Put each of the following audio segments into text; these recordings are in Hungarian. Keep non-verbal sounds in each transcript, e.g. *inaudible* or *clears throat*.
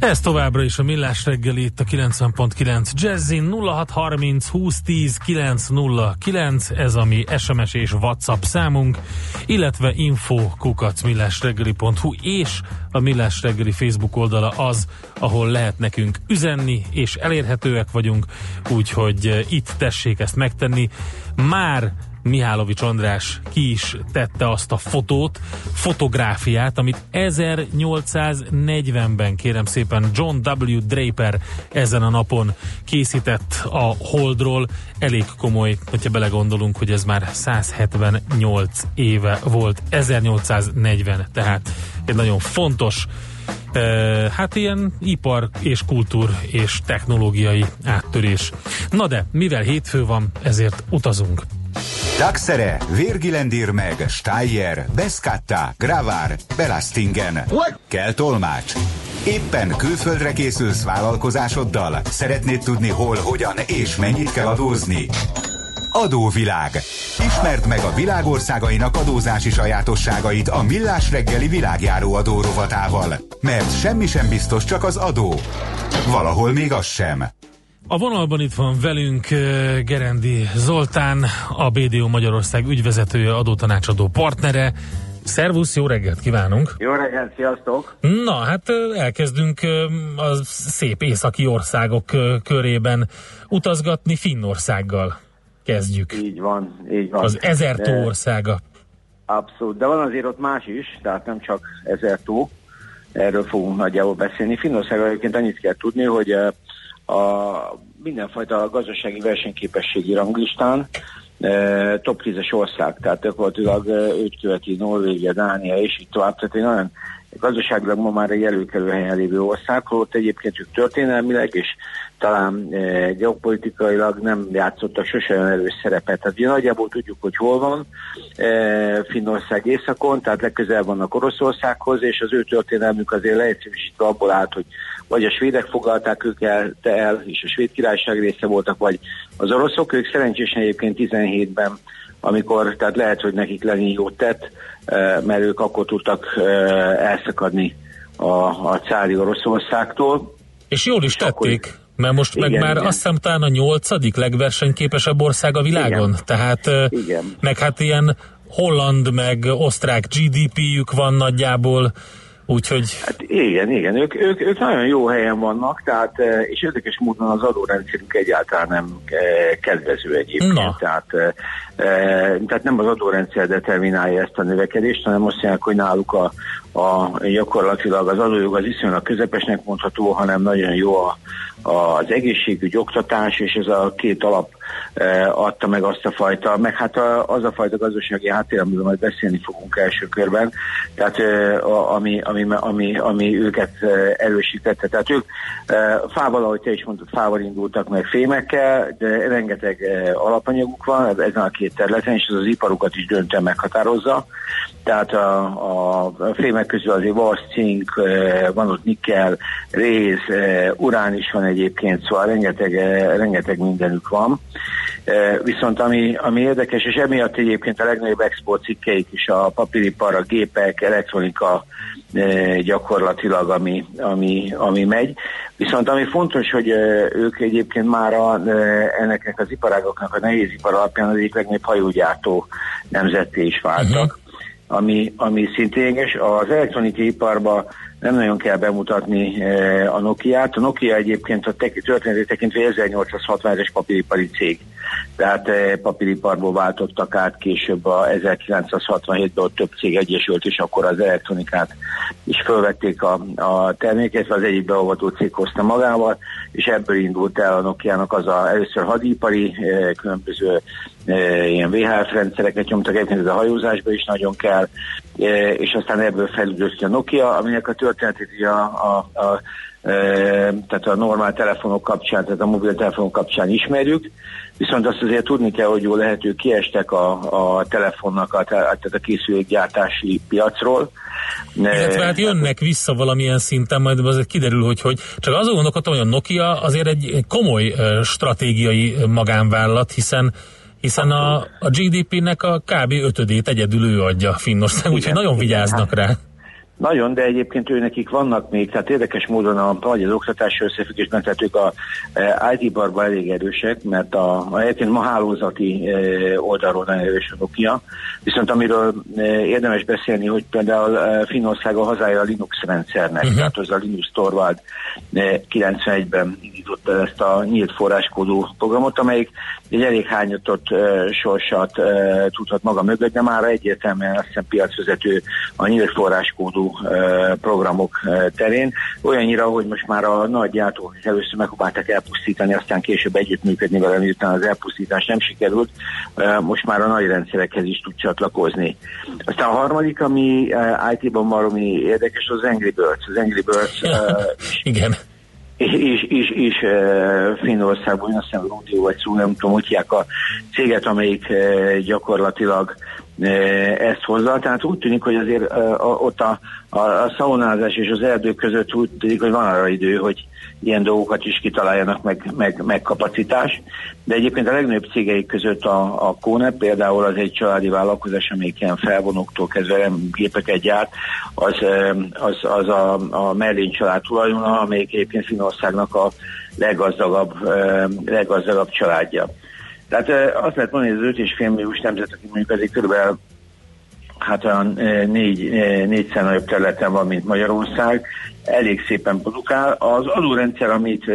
Ez továbbra is a Millás reggeli itt a 90.9 Jazzin 0630 2010 909 ez a mi SMS és WhatsApp számunk, illetve info kukac millásreggeli.hu és a Millás reggeli Facebook oldala az, ahol lehet nekünk üzenni, és elérhetőek vagyunk, úgyhogy itt tessék ezt megtenni. Már Mihálovics András ki is tette azt a fotót, fotográfiát, amit 1840-ben kérem szépen John W. Draper ezen a napon készített a Holdról. Elég komoly, hogyha belegondolunk, hogy ez már 178 éve volt, 1840, tehát egy nagyon fontos hát ilyen ipar és kultúr és technológiai áttörés. Na de, mivel hétfő van, ezért utazunk. Daxere, Virgilendir meg, Steyer, Beskatta, Gravár, Belastingen. Kell tolmács. Éppen külföldre készülsz vállalkozásoddal? Szeretnéd tudni hol, hogyan és mennyit kell adózni? Adóvilág. Ismerd meg a világországainak adózási sajátosságait a Millás reggeli világjáró adó rovatával. Mert semmi sem biztos, csak az adó. Valahol még az sem. A vonalban itt van velünk Gerendi Zoltán, a BDO Magyarország ügyvezetője, adótanácsadó partnere. Szervusz, jó reggelt kívánunk! Jó reggelt, sziasztok! Na, hát elkezdünk a szép északi országok körében utazgatni Finnországgal. Kezdjük. Így van, így van. Az ezer tó országa. Abszolút, de van azért ott más is, tehát nem csak ezer tó. Erről fogunk nagyjából beszélni. Finnországgal egyébként annyit kell tudni, hogy a mindenfajta gazdasági versenyképességi ranglistán e, top 10-es ország, tehát gyakorlatilag e, őt követi Norvégia, Dánia és így tovább, tehát egy nagyon gazdaságilag ma már egy előkelő helyen lévő ország, holott egyébként ők történelmileg és talán e, geopolitikailag nem játszottak sose olyan erős szerepet. Tehát ugye nagyjából tudjuk, hogy hol van e, Finnország északon, tehát legközelebb vannak Oroszországhoz, és az ő történelmük azért leegyszerűsítve abból állt, hogy vagy a svédek foglalták ők el, és a svéd királyság része voltak, vagy az oroszok, ők szerencsésen egyébként 17-ben amikor, tehát lehet, hogy nekik lenni jót tett, e, mert ők akkor tudtak elszakadni a, a cári Oroszországtól. És jól is tették. Akkor, mert most igen, meg már igen. azt hiszem talán a nyolcadik legversenyképesebb ország a világon. Igen. Tehát, igen. meg hát ilyen holland, meg osztrák GDP-jük van nagyjából, Úgyhogy... Hát igen, igen, ők, ők, ők nagyon jó helyen vannak, tehát, és érdekes módon az adórendszerük egyáltalán nem kedvező egyébként. Na. Tehát, tehát nem az adórendszer determinálja ezt a növekedést, hanem azt mondják, hogy náluk a, a, gyakorlatilag az adójog az iszonylag közepesnek mondható, hanem nagyon jó a, az egészségügy, oktatás, és ez a két alap e, adta meg azt a fajta, meg hát a, az a fajta gazdasági háttér, amiről majd beszélni fogunk első körben, tehát e, a, ami, ami, ami, ami őket e, erősítette. Tehát ők e, fával, ahogy te is mondtad, fával indultak meg fémekkel, de rengeteg e, alapanyaguk van ezen a két területen, és ez az iparukat is döntően meghatározza. Tehát a, a, a fémek közül azért vas, cink, van ott nikkel, réz, urán is van egyébként, szóval rengeteg, rengeteg mindenük van. Viszont ami, ami érdekes, és emiatt egyébként a legnagyobb export cikkeik is a papíripar, a gépek, elektronika gyakorlatilag, ami, ami, ami megy. Viszont ami fontos, hogy ők egyébként már a, ennek az iparágoknak a nehézipar alapján az egyik legnagyobb hajógyártó nemzetté is váltak. Uh-huh ami, ami szintén Az elektronikai iparban nem nagyon kell bemutatni eh, a Nokia-t. A Nokia egyébként a történetét tekintve 1860-es papíripari cég. Tehát eh, papíriparból váltottak át később a 1967-ben ott több cég egyesült, és akkor az elektronikát is fölvették a, a terméket, az egyik beolvató cég hozta magával, és ebből indult el a Nokia-nak az a először hadipari, eh, különböző ilyen VHF rendszereket nyomtak, egyébként ez a hajózásban is nagyon kell, és aztán ebből fejlődött a Nokia, aminek a történetét a, a, a tehát a normál telefonok kapcsán, tehát a mobiltelefonok kapcsán ismerjük, viszont azt azért tudni kell, hogy jó lehető kiestek a, a telefonnak, a, tehát a készülékgyártási piacról. Illetve hát jönnek vissza valamilyen szinten, majd azért kiderül, hogy, hogy csak azon gondolkodtam, hogy a Nokia azért egy komoly stratégiai magánvállalat, hiszen hiszen a, a GDP-nek a kb. ötödét egyedül ő adja Finnország, *laughs* úgyhogy nagyon vigyáznak rá. Nagyon, de egyébként ő nekik vannak még, tehát érdekes módon a, vagy az oktatási összefüggésben, tehát ők a e, IT-barban elég erősek, mert a, a egyébként ma hálózati e, oldalról nagyon erős a Nokia, viszont amiről e, érdemes beszélni, hogy például e, Finnország a hazája a Linux rendszernek, uh-huh. tehát az a Linux Torvald e, 91-ben indította ezt a nyílt forráskódú programot, amelyik egy elég hányatott e, sorsat e, tudhat maga mögött, de már egyértelműen azt hiszem piacvezető a nyílt forráskódú programok terén. Olyannyira, hogy most már a nagy gyártók először megpróbálták elpusztítani, aztán később együttműködni vele, miután az elpusztítás nem sikerült, most már a nagy rendszerekhez is tud csatlakozni. Aztán a harmadik, ami IT-ban valami érdekes, az Angry Birds. Az Angry Birds *laughs* Igen és, és, és Finnországban, azt hiszem Rodeo vagy szó, nem tudom, hogy a céget, amelyik gyakorlatilag ezt hozza. Tehát úgy tűnik, hogy azért ott a, a, a szaunázás és az erdők között úgy tűnik, hogy van arra idő, hogy ilyen dolgokat is kitaláljanak, meg, meg, meg kapacitás. De egyébként a legnagyobb cégeik között a, a Kone, például az egy családi vállalkozás, amelyik ilyen felvonóktól kezdve gépeket gyárt, az, az, az a, a Merlin család tulajdona, amelyik egyébként Finországnak a leggazdagabb, leggazdagabb családja. Tehát azt lehet mondani, hogy az 5,5 milliós nemzet, aki mondjuk azért körülbelül hát olyan négy, négyszer nagyobb területen van, mint Magyarország, elég szépen produkál. Az adórendszer, amit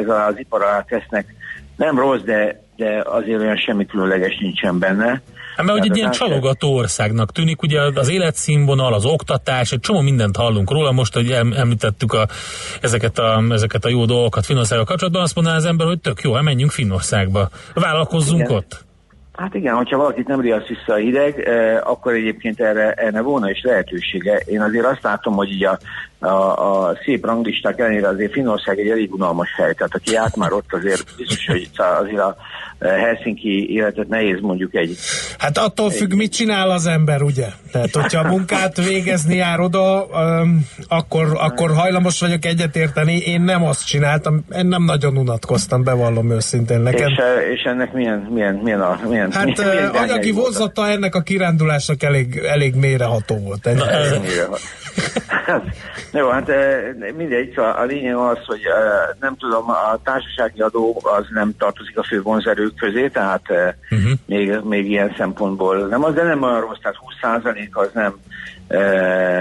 ez az ipar alá tesznek, nem rossz, de, de azért olyan semmi különleges nincsen benne. Hát mert hogy egy ilyen csalogató országnak tűnik, ugye az életszínvonal, az oktatás, egy csomó mindent hallunk róla, most, hogy említettük a, ezeket, a, ezeket a jó dolgokat Finnországgal kapcsolatban, azt mondaná az ember, hogy tök jó, hát menjünk Finnországba, vállalkozzunk igen. ott. Hát igen, hogyha valakit nem riasz vissza a hideg, eh, akkor egyébként erre, erre volna is lehetősége. Én azért azt látom, hogy így a, a, a szép ranglisták ellenére azért Finnország egy elég unalmas hely. Tehát aki át már ott azért biztos, hogy azért a Helsinki életet nehéz mondjuk egy... Hát attól egy, függ, mit csinál az ember, ugye? Tehát, hogyha a munkát végezni jár oda, um, akkor, akkor hajlamos vagyok egyetérteni. Én nem azt csináltam, én nem nagyon unatkoztam, bevallom őszintén neked. És, és ennek milyen, milyen, milyen a... Milyen, hát milyen, anyagi vonzata ennek a kirándulásnak elég, elég mélyreható volt. Ennyi. Na, Hát, *laughs* jó, hát mindegy, szóval a lényeg az, hogy nem tudom, a társasági adó az nem tartozik a fő vonzerők közé, tehát uh-huh. még, még ilyen szempontból nem az, de nem olyan rossz, tehát 20% az nem,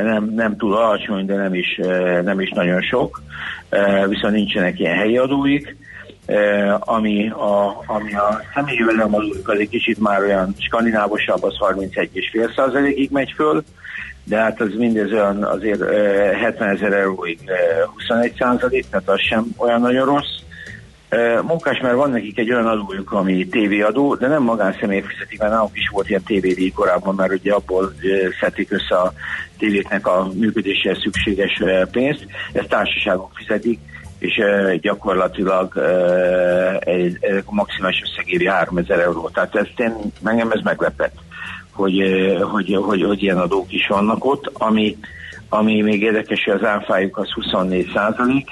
nem, nem túl alacsony, de nem is, nem is nagyon sok, viszont nincsenek ilyen helyi adóik. ami a, ami a személyi jövedelemadóik az egy kicsit már olyan skandinávosabb, az 31,5 százalékig megy föl, de hát az mindez olyan azért 70 ezer euróig 21 százalék, tehát az sem olyan nagyon rossz. Munkás, mert van nekik egy olyan adójuk, ami tévéadó, de nem magánszemélyek fizetik, mert nálunk is volt ilyen tévédíj korábban, mert ugye abból szedik össze a tévéknek a működéséhez szükséges pénzt, ezt társaságok fizetik, és gyakorlatilag egy, egy maximális összegéri 3000 euró. Tehát ezt én, engem ez meglepett hogy, hogy, hogy, hogy ilyen adók is vannak ott, ami, ami még érdekes, hogy az áfájuk az 24 százalék,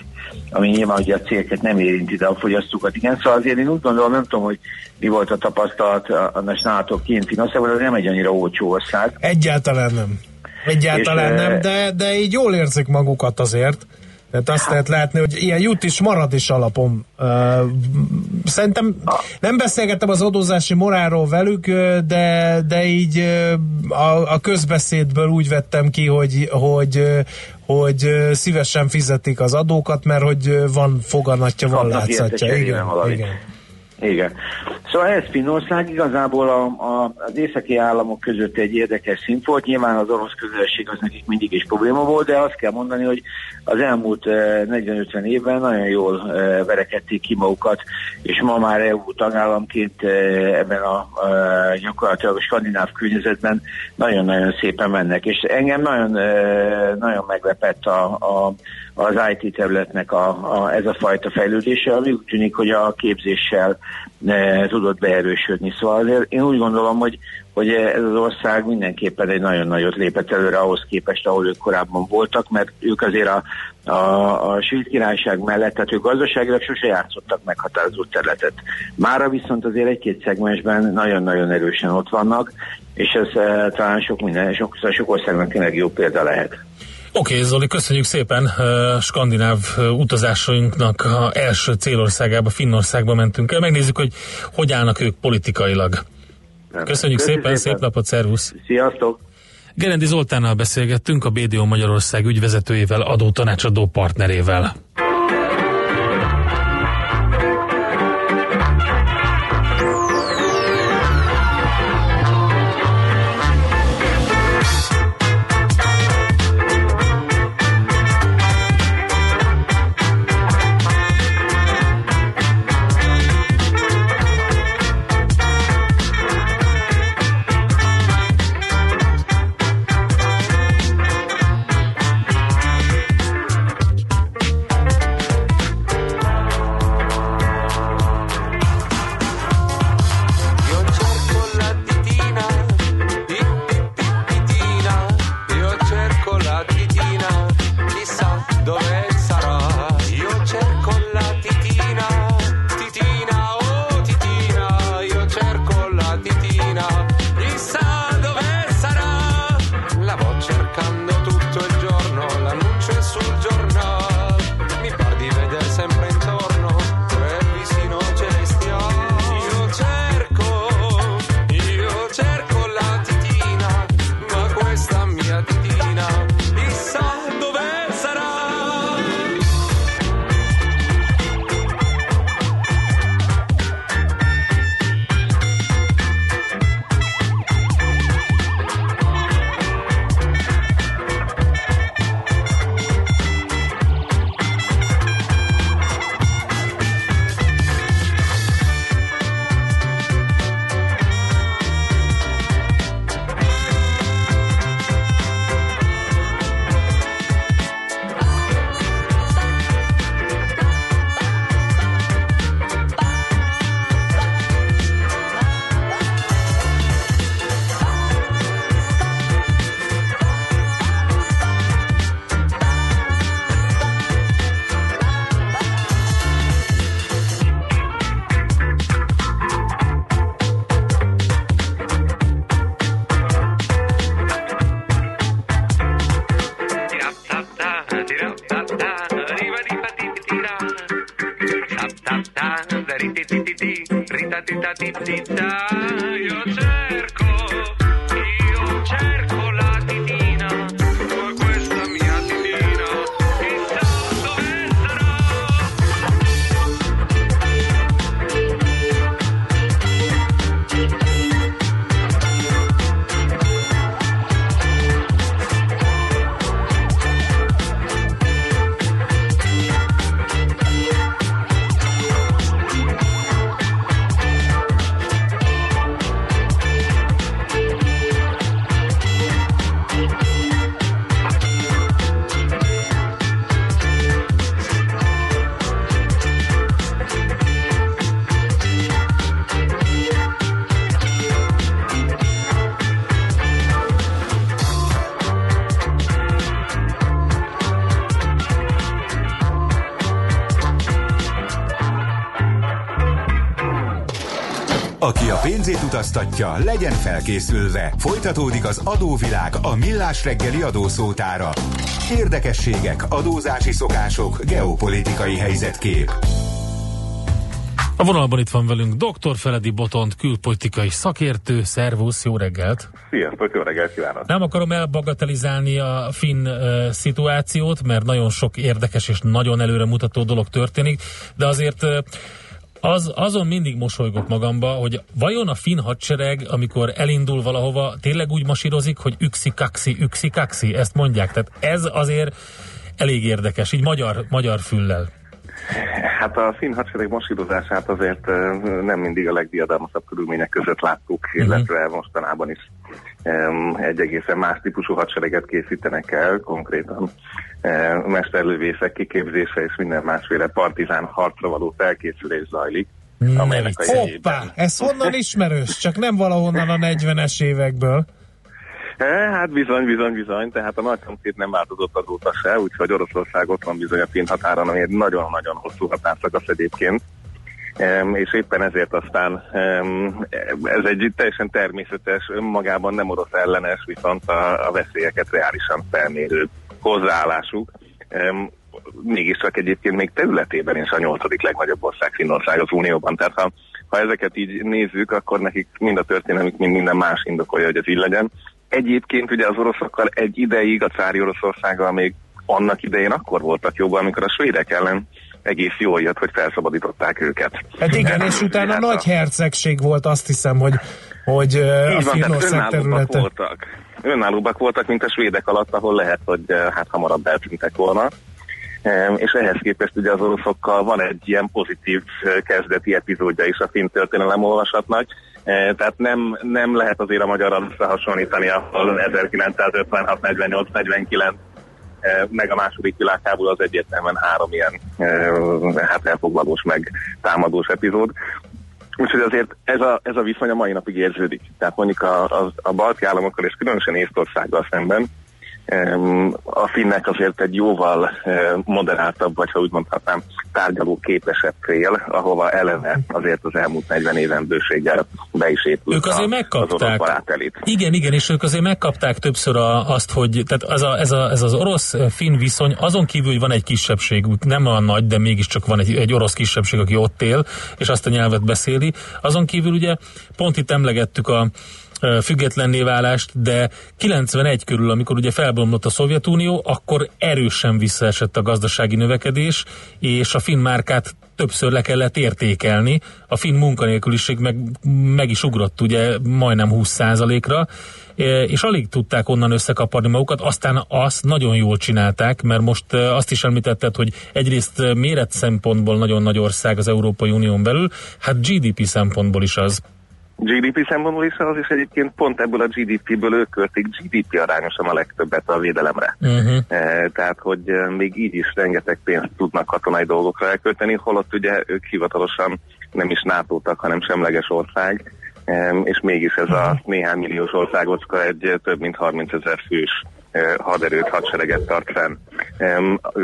ami nyilván ugye a cégeket nem érinti, de a fogyasztókat igen. Szóval azért én úgy gondolom, nem tudom, hogy mi volt a tapasztalat annak nálatok kint Finországban, de nem egy annyira olcsó ország. Egyáltalán nem. Egyáltalán és, nem, de, de így jól érzik magukat azért. Tehát azt lehet látni, hogy ilyen jut is marad is alapom. Szerintem nem beszélgettem az adózási morálról velük, de, de így a, a közbeszédből úgy vettem ki, hogy, hogy, hogy szívesen fizetik az adókat, mert hogy van foganatja, van látszatja. Igen, igen. Igen. Szóval ez Finnország igazából a, a, az északi államok között egy érdekes szint volt. Nyilván az orosz közösség az nekik mindig is probléma volt, de azt kell mondani, hogy az elmúlt 40-50 eh, évben nagyon jól eh, verekedték ki magukat, és ma már EU tagállamként eh, ebben a, a gyakorlatilag a skandináv környezetben nagyon-nagyon szépen mennek. És engem nagyon, nagyon meglepett a, a az IT területnek a, a, ez a fajta fejlődése, ami úgy tűnik, hogy a képzéssel ne, tudott beerősödni. Szóval én úgy gondolom, hogy, hogy ez az ország mindenképpen egy nagyon nagyot lépett előre ahhoz képest, ahol ők korábban voltak, mert ők azért a, a, a svéd királyság mellett, tehát ők gazdaságilag sose játszottak meghatározó területet. Mára viszont azért egy-két szegmensben nagyon-nagyon erősen ott vannak, és ez e, talán sok minden, sok, sok országnak tényleg jó példa lehet. Oké, okay, Zoli, köszönjük szépen. Skandináv utazásainknak a első célországába, Finnországba mentünk el. Megnézzük, hogy hogy állnak ők politikailag. Köszönjük Köszönjük szépen, szépen, szép napot, szervusz! Sziasztok! Gerendi Zoltánnal beszélgettünk, a BDO Magyarország ügyvezetőjével, adó tanácsadó partnerével. Pénzét utaztatja, legyen felkészülve. Folytatódik az adóvilág a millás reggeli adószótára. Érdekességek, adózási szokások, geopolitikai helyzetkép. A vonalban itt van velünk dr. Feledi Botont, külpolitikai szakértő. Szervusz, jó reggelt! Sziasztok, jó reggelt kívánok! Nem akarom elbagatelizálni a finn uh, szituációt, mert nagyon sok érdekes és nagyon előremutató dolog történik, de azért uh, az, azon mindig mosolygok magamba, hogy vajon a finn hadsereg, amikor elindul valahova, tényleg úgy masírozik, hogy üxi kaxi, üxi kaxi, ezt mondják. Tehát ez azért elég érdekes, így magyar, magyar füllel. Hát a finn hadsereg masírozását azért nem mindig a legdiadalmasabb körülmények között láttuk, uh-huh. illetve mostanában is egy egészen más típusú hadsereget készítenek el, konkrétan mesterlövészek kiképzése és minden másféle partizán harcra való felkészülés zajlik. Hoppá, ez honnan ismerős? Csak nem valahonnan a 40-es évekből. Hát bizony, bizony, bizony, tehát a nagy szomszéd nem változott azóta se, úgyhogy Oroszország ott van bizony a finn határon, ami egy nagyon-nagyon hosszú határszakasz egyébként. És éppen ezért aztán ez egy teljesen természetes, önmagában nem orosz ellenes, viszont a, veszélyeket reálisan felmérő hozzáállásuk. Mégiscsak egyébként még területében is a nyolcadik legnagyobb ország Finnország az Unióban. Tehát ha, ha ezeket így nézzük, akkor nekik mind a történelmük, mind minden más indokolja, hogy ez így legyen. Egyébként ugye az oroszokkal egy ideig, a cári Oroszországgal még annak idején akkor voltak jobban, amikor a svédek ellen egész jól jött, hogy felszabadították őket. Hát igen, és utána hát nagy a... hercegség volt, azt hiszem, hogy, hogy a Finnország területe. voltak. Önállóbbak voltak, mint a svédek alatt, ahol lehet, hogy hát hamarabb eltűntek volna. És ehhez képest ugye az oroszokkal van egy ilyen pozitív kezdeti epizódja is a finn történelem olvasatnak, tehát nem, nem lehet azért a magyarra összehasonlítani, ahol 1956, 48, 49 meg a második világháború az egyértelműen három ilyen hát elfoglalós meg támadós epizód. Úgyhogy azért ez a, ez a viszony a mai napig érződik. Tehát mondjuk a, a, a balti államokkal és különösen Észtországgal szemben a finnek azért egy jóval moderáltabb, vagy ha úgy mondhatnám, tárgyaló képesebb fél, ahova eleve azért az elmúlt 40 éven bőséggel be is épült ők azért a, megkapták. Az igen, igen, és ők azért megkapták többször a, azt, hogy tehát az a, ez, a, ez az orosz-finn viszony, azon kívül, hogy van egy kisebbség, nem olyan nagy, de mégiscsak van egy, egy orosz kisebbség, aki ott él, és azt a nyelvet beszéli. Azon kívül ugye pont itt emlegettük a függetlenné válást, de 91 körül, amikor ugye felbomlott a Szovjetunió, akkor erősen visszaesett a gazdasági növekedés, és a finn márkát többször le kellett értékelni. A finn munkanélküliség meg, meg is ugrott ugye majdnem 20%-ra, és alig tudták onnan összekaparni magukat, aztán azt nagyon jól csinálták, mert most azt is említetted, hogy egyrészt méret szempontból nagyon nagy ország az Európai Unión belül, hát GDP szempontból is az. GDP szempontból is az, és egyébként pont ebből a GDP-ből ők költik GDP arányosan a legtöbbet a védelemre. Uh-huh. E, tehát, hogy e, még így is rengeteg pénzt tudnak katonai dolgokra elkölteni, holott ugye ők hivatalosan nem is nato hanem semleges ország, e, és mégis ez a mhm. néhány milliós országocska egy több mint 30 ezer fős haderőt, hadsereget tart fenn.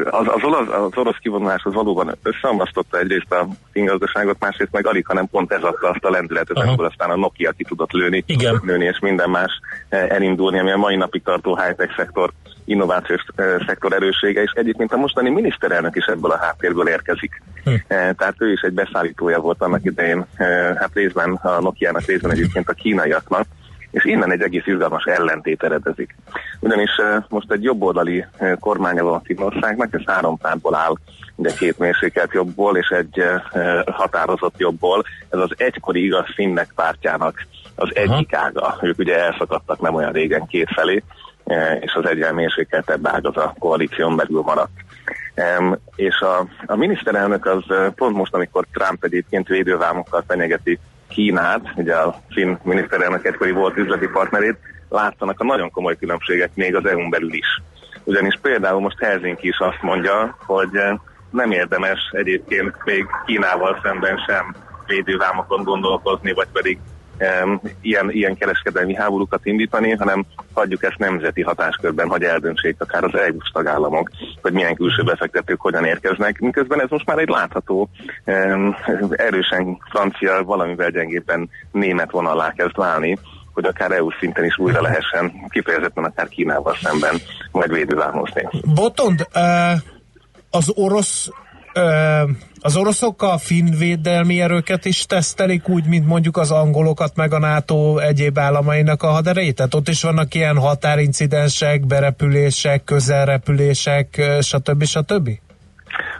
Az, az, olasz, az orosz kivonulás az valóban összeomlasztotta egyrészt a fingazdaságot, másrészt meg alig, hanem pont ez adta azt a lendületet, amikor aztán a Nokia ki tudott lőni, Igen. lőni és minden más elindulni, ami a mai napig tartó high-tech szektor innovációs szektor erőssége, és egyébként a mostani miniszterelnök is ebből a háttérből érkezik. Hm. Tehát ő is egy beszállítója volt annak idején, hát részben a Nokia-nak, részben egyébként a kínaiaknak, és innen egy egész izgalmas ellentét eredezik. Ugyanis most egy jobboldali kormánya van Finnországnak, ez három pártból áll, de két mérsékelt jobbból és egy határozott jobbból. Ez az egykori igaz finnek pártjának az egyik ága. Ők ugye elszakadtak nem olyan régen két felé, és az egyen mérsékeltebb ág az a koalíción belül maradt. Um, és a, a miniszterelnök az pont most, amikor Trump egyébként védővámokkal fenyegeti Kínát, ugye a finn miniszterelnök egykori volt üzleti partnerét, látszanak a nagyon komoly különbségek még az EU-n belül is. Ugyanis például most Helsinki is azt mondja, hogy eh, nem érdemes egyébként még Kínával szemben sem védővámokon gondolkozni, vagy pedig ilyen, ilyen kereskedelmi háborúkat indítani, hanem hagyjuk ezt nemzeti hatáskörben, hogy eldöntsék akár az EU tagállamok, hogy milyen külső befektetők hogyan érkeznek. Miközben ez most már egy látható, erősen francia, valamivel gyengében német vonalá kezd válni, hogy akár EU szinten is újra lehessen kifejezetten akár Kínával szemben majd védővámozni. Botond, az orosz az oroszok a finn védelmi erőket is tesztelik úgy, mint mondjuk az angolokat, meg a NATO egyéb államainak a haderejét? Tehát ott is vannak ilyen határincidensek, berepülések, közelrepülések, stb. stb.?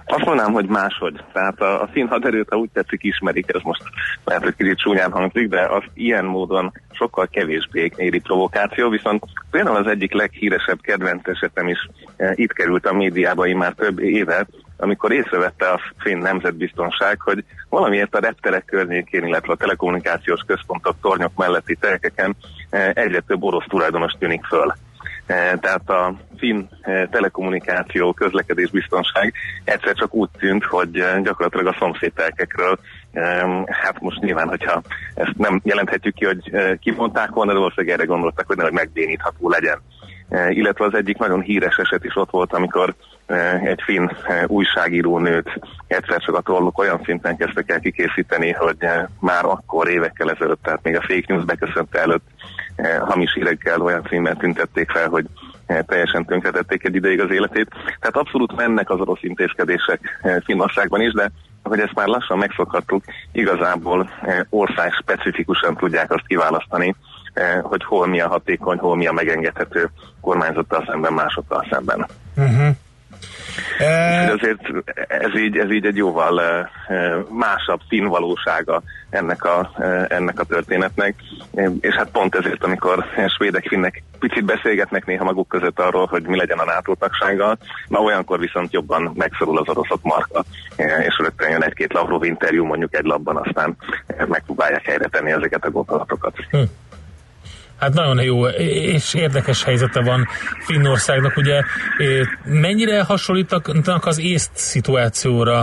Azt mondanám, hogy máshogy. Tehát a, a finn haderőt, ha úgy tetszik, ismerik, ez most lehet, hogy kicsit csúnyán hangzik, de az ilyen módon sokkal kevésbé éri provokáció, viszont például az egyik leghíresebb kedvenc esetem is e, itt került a médiába már több éve, amikor észrevette a finn nemzetbiztonság, hogy valamiért a repterek környékén, illetve a telekommunikációs központok tornyok melletti terekeken e, egyre több orosz tulajdonos tűnik föl. E, tehát a finn e, telekommunikáció, közlekedés biztonság egyszer csak úgy tűnt, hogy gyakorlatilag a szomszédtelkekről Hát most nyilván, hogyha ezt nem jelenthetjük ki, hogy kimondták volna, de valószínűleg erre gondoltak, hogy nehogy megbénítható legyen. Illetve az egyik nagyon híres eset is ott volt, amikor egy finn újságíró nőt egyszer csak a trollok olyan szinten kezdtek el kikészíteni, hogy már akkor évekkel ezelőtt, tehát még a fake news beköszönte előtt hamis hírekkel olyan címben tüntették fel, hogy teljesen tönkretették egy ideig az életét. Tehát abszolút mennek az orosz intézkedések Finnországban is, de hogy ezt már lassan megszokhattuk, igazából ország specifikusan tudják azt kiválasztani, hogy hol mi a hatékony, hol mi a megengedhető kormányzattal szemben, másokkal szemben. Uh-huh. E... Azért ez így, ez így egy jóval másabb színvalósága ennek a, ennek a történetnek, és hát pont ezért, amikor svédek, finnek picit beszélgetnek néha maguk között arról, hogy mi legyen a NATO tagsággal, na olyankor viszont jobban megszorul az oroszok marka, és rögtön jön egy-két Lavrov interjú mondjuk egy labban, aztán megpróbálják helyre tenni ezeket a gondolatokat. Hm. Hát nagyon jó és érdekes helyzete van Finnországnak. Ugye mennyire hasonlítanak az észt szituációra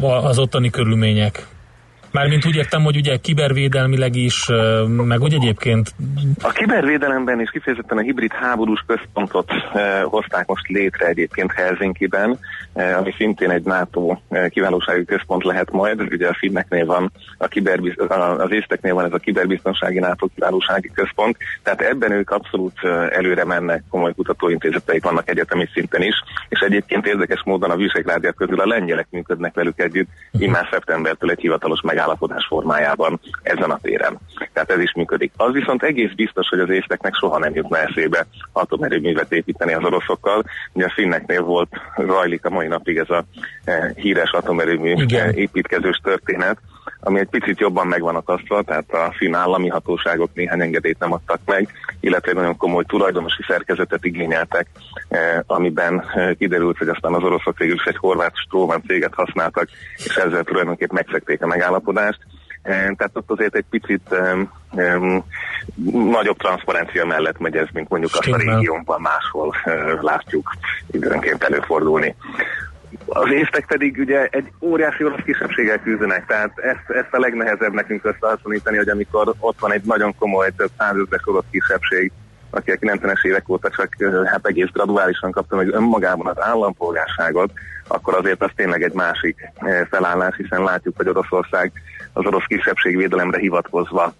az ottani körülmények? Mármint úgy értem, hogy ugye kibervédelmileg is, meg úgy egyébként... A kibervédelemben és kifejezetten a hibrid háborús központot hozták most létre egyébként Helsinki-ben, ami szintén egy NATO eh, kiválósági központ lehet majd. Ugye a Finneknél van, a kiberbiz, az észteknél van ez a kiberbiztonsági NATO kiválósági központ, tehát ebben ők abszolút előre mennek, komoly kutatóintézeteik vannak egyetemi szinten is, és egyébként érdekes módon a Visegrádiak közül a lengyelek működnek velük együtt, immár szeptembertől egy hivatalos megállapodás megállapodás formájában ezen a téren. Tehát ez is működik. Az viszont egész biztos, hogy az észteknek soha nem jutna eszébe atomerőművet építeni az oroszokkal. Ugye a finneknél volt, rajlik a mai napig ez a e, híres atomerőmű Igen. építkezős történet, ami egy picit jobban megvan akasztva, tehát a finn állami hatóságok néhány engedélyt nem adtak meg, illetve egy nagyon komoly tulajdonosi szerkezetet igényeltek, eh, amiben eh, kiderült, hogy aztán az oroszok végül is egy horvát Stroman céget használtak, és ezzel tulajdonképpen megszekték a megállapodást. Eh, tehát ott azért egy picit um, um, nagyobb transzparencia mellett megy ez, mint mondjuk azt a régiónban máshol uh, látjuk időnként előfordulni. Az észtek pedig ugye egy óriási orosz kisebbséggel küzdenek, tehát ezt, ezt a legnehezebb nekünk összehasonlítani, hogy amikor ott van egy nagyon komoly, több százezres orosz kisebbség, aki a 90-es évek óta csak hát egész graduálisan kapta meg önmagában az állampolgárságot, akkor azért az tényleg egy másik felállás, hiszen látjuk, hogy Oroszország az orosz kisebbségvédelemre hivatkozva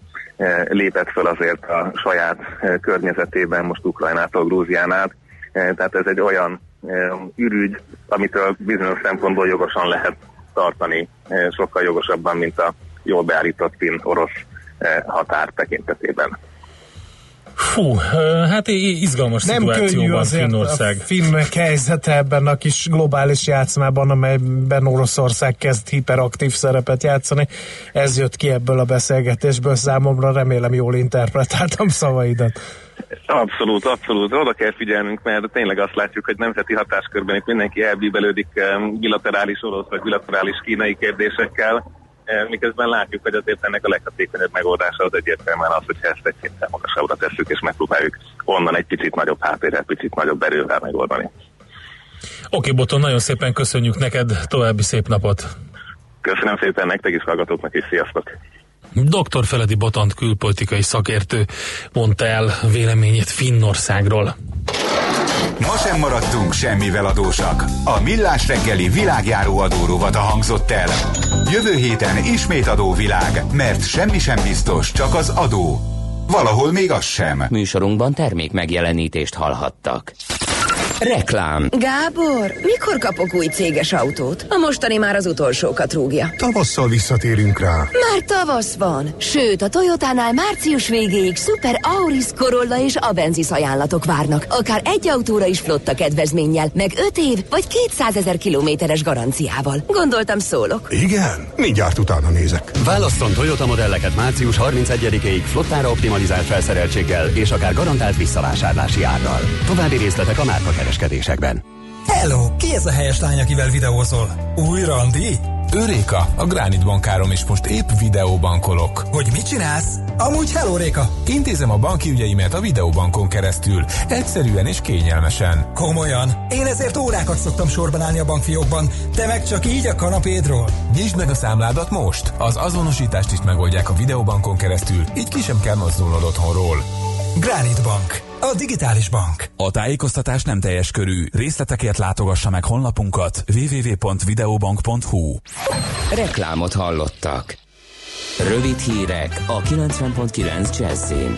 lépett fel azért a saját környezetében, most Ukrajnától Grúzián át. Tehát ez egy olyan ürügy, amitől bizonyos szempontból jogosan lehet tartani, sokkal jogosabban, mint a jól beállított finn-orosz határ tekintetében. Fú, hát izgalmas Nem könnyű azért Finnország. a finnek helyzete ebben a kis globális játszmában, amelyben Oroszország kezd hiperaktív szerepet játszani. Ez jött ki ebből a beszélgetésből számomra, remélem jól interpretáltam szavaidat. Abszolút, abszolút. Oda kell figyelnünk, mert tényleg azt látjuk, hogy nemzeti hatáskörben itt mindenki elbíbelődik bilaterális orosz vagy bilaterális kínai kérdésekkel, miközben látjuk, hogy azért ennek a leghatékonyabb megoldása az egyértelműen az, hogyha ezt egy szinten magasabbra tesszük, és megpróbáljuk onnan egy picit nagyobb háttérrel, picit nagyobb erővel megoldani. Oké, Boton, nagyon szépen köszönjük neked, további szép napot! Köszönöm szépen nektek is, hallgatóknak is, sziasztok! Dr. Feledi Botant külpolitikai szakértő mondta el véleményét Finnországról. Ma sem maradtunk semmivel adósak. A Millás reggeli világjáró adórovat a hangzott el. Jövő héten ismét adóvilág, mert semmi sem biztos, csak az adó. Valahol még az sem. Műsorunkban termék megjelenítést hallhattak. Reklám. Gábor, mikor kapok új céges autót? A mostani már az utolsókat rúgja. Tavasszal visszatérünk rá. Már tavasz van. Sőt, a Toyotánál március végéig Super Auris, Corolla és Avensis ajánlatok várnak. Akár egy autóra is flotta kedvezménnyel, meg 5 év vagy 200 ezer kilométeres garanciával. Gondoltam szólok. Igen? Mindjárt utána nézek. Válasszon Toyota modelleket március 31-ig flottára optimalizált felszereltséggel és akár garantált visszavásárlási árral. További részletek a márka kereskedésekben. Hello! Ki ez a helyes lány, akivel videózol? Új randi? Őréka, a Gránit bankárom is most épp videóbankolok. Hogy mit csinálsz? Amúgy hello, Réka! Intézem a banki ügyeimet a videóbankon keresztül. Egyszerűen és kényelmesen. Komolyan? Én ezért órákat szoktam sorban állni a bankfiókban, te meg csak így a kanapédról. Nyisd meg a számládat most! Az azonosítást is megoldják a videóbankon keresztül, így ki sem kell mozdulnod otthonról. Granit Bank. A digitális bank. A tájékoztatás nem teljes körű. Részletekért látogassa meg honlapunkat www.videobank.hu Reklámot hallottak. Rövid hírek a 90.9 Jazzin.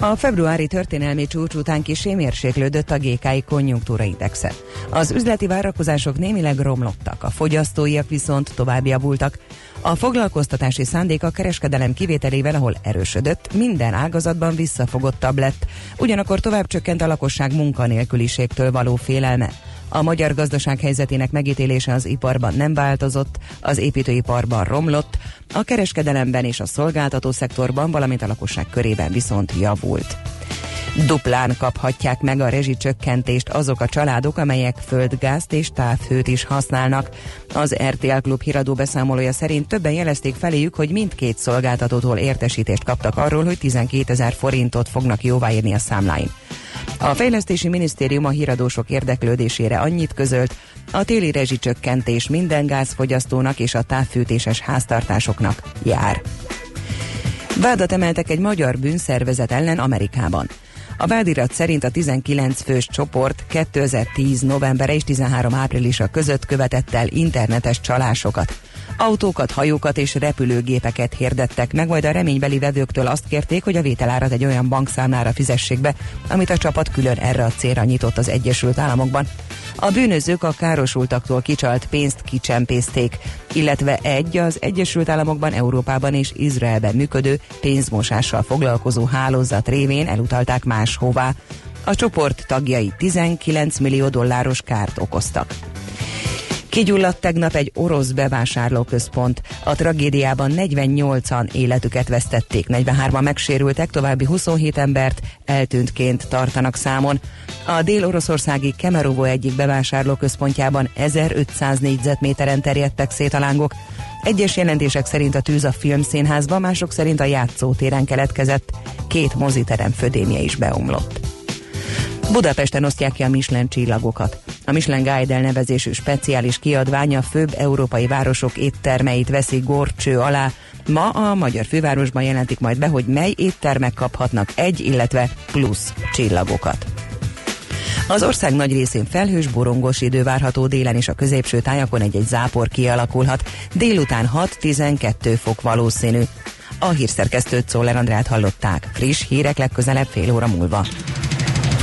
A februári történelmi csúcs után kisé mérséklődött a GKI konjunktúra indexe. Az üzleti várakozások némileg romlottak, a fogyasztóiak viszont tovább javultak. A foglalkoztatási szándék a kereskedelem kivételével, ahol erősödött, minden ágazatban visszafogottabb lett, ugyanakkor tovább csökkent a lakosság munkanélküliségtől való félelme. A magyar gazdaság helyzetének megítélése az iparban nem változott, az építőiparban romlott, a kereskedelemben és a szolgáltató szektorban, valamint a lakosság körében viszont javult. Duplán kaphatják meg a rezsicsökkentést azok a családok, amelyek földgázt és távhőt is használnak. Az RTL Klub híradó beszámolója szerint többen jelezték feléjük, hogy mindkét szolgáltatótól értesítést kaptak arról, hogy 12 ezer forintot fognak jóváírni a számláin. A Fejlesztési Minisztérium a híradósok érdeklődésére annyit közölt, a téli rezsicsökkentés minden gázfogyasztónak és a távfűtéses háztartásoknak jár. Vádat emeltek egy magyar bűnszervezet ellen Amerikában. A vádirat szerint a 19 fős csoport 2010 novembere és 13 áprilisa között követett el internetes csalásokat. Autókat, hajókat és repülőgépeket hirdettek meg, majd a reménybeli vevőktől azt kérték, hogy a vételárat egy olyan bankszámlára fizessék be, amit a csapat külön erre a célra nyitott az Egyesült Államokban. A bűnözők a károsultaktól kicsalt pénzt kicsempészték, illetve egy az Egyesült Államokban, Európában és Izraelben működő pénzmosással foglalkozó hálózat révén elutalták máshová. A csoport tagjai 19 millió dolláros kárt okoztak. Kigyulladt tegnap egy orosz bevásárlóközpont. A tragédiában 48-an életüket vesztették, 43-an megsérültek, további 27 embert eltűntként tartanak számon. A dél-oroszországi Kemerovo egyik bevásárlóközpontjában 1500 négyzetméteren terjedtek szét a lángok. Egyes jelentések szerint a tűz a filmszínházban, mások szerint a játszótéren keletkezett. Két moziterem födémje is beomlott. Budapesten osztják ki a Michelin csillagokat. A Michelin Guide elnevezésű speciális kiadványa főbb európai városok éttermeit veszi gorcső alá. Ma a magyar fővárosban jelentik majd be, hogy mely éttermek kaphatnak egy, illetve plusz csillagokat. Az ország nagy részén felhős, borongos idő várható délen és a középső tájakon egy-egy zápor kialakulhat. Délután 6-12 fok valószínű. A hírszerkesztőt Szóler Andrát hallották. Friss hírek legközelebb fél óra múlva.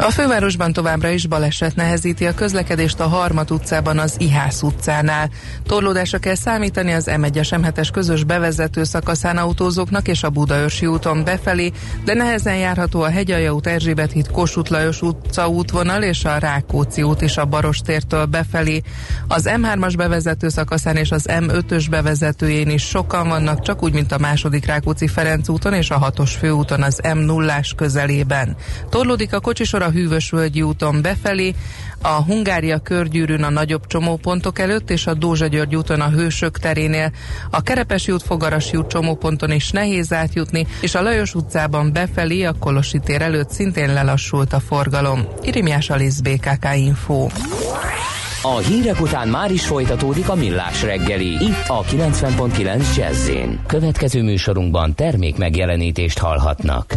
a fővárosban továbbra is baleset nehezíti a közlekedést a Harmat utcában az Ihász utcánál. Torlódásra kell számítani az M1-es M7-es közös bevezető szakaszán autózóknak és a Budaörsi úton befelé, de nehezen járható a Hegyalja út Erzsébet híd Kossuth Lajos utca útvonal és a Rákóczi út is a Barostértől befelé. Az M3-as bevezető szakaszán és az M5-ös bevezetőjén is sokan vannak, csak úgy, mint a második Rákóczi Ferenc úton és a 6-os főúton az M0-ás közelében. Torlódik a kocsisor a Hűvösvölgyi úton befelé, a Hungária körgyűrűn a nagyobb csomópontok előtt és a Dózsa György úton a Hősök terénél. A Kerepesi út Fogarasi út csomóponton is nehéz átjutni, és a Lajos utcában befelé a Kolosi tér előtt szintén lelassult a forgalom. Irimiás Alisz BKK Info. A hírek után már is folytatódik a millás reggeli, itt a 90.9 jazz Következő műsorunkban termék megjelenítést hallhatnak.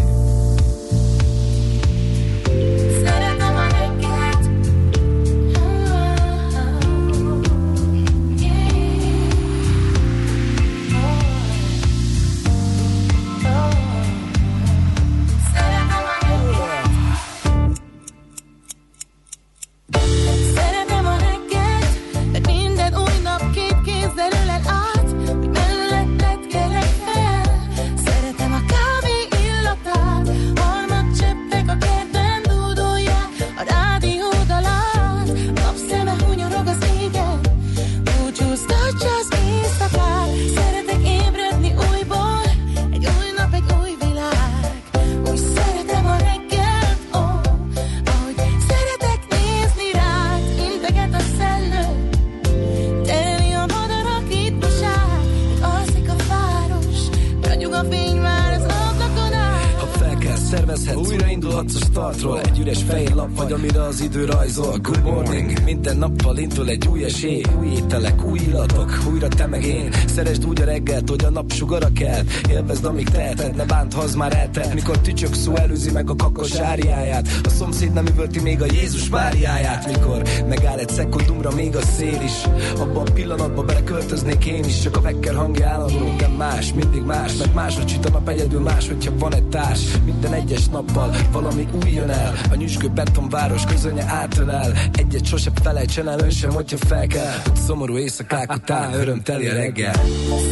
Idő rajzol Good morning, minden nappal indul egy új esély. Új ételek, új illatok, újra te meg én. Szeresd úgy a reggelt, hogy a nap sugara kell Élvezd, amíg teheted, ne bánt, ha az már eltelt Mikor tücsök szó előzi meg a kakos áriáját. A szomszéd nem üvölti még a Jézus Máriáját Mikor megáll egy szekundumra még a szél is. Abban a pillanatban beleköltöznék én is. Csak a vekker hangja állandó, de más, mindig más. Mert máshogy süt a nap egyedül más, hogyha van egy társ. Minden egyes nappal valami új jön el. A nyüzsgő betonváros közönye átölel. Egyet sose felejtsen el ön sem, hogyha fel kell. Szomorú éjszakák után örömteli a reggel.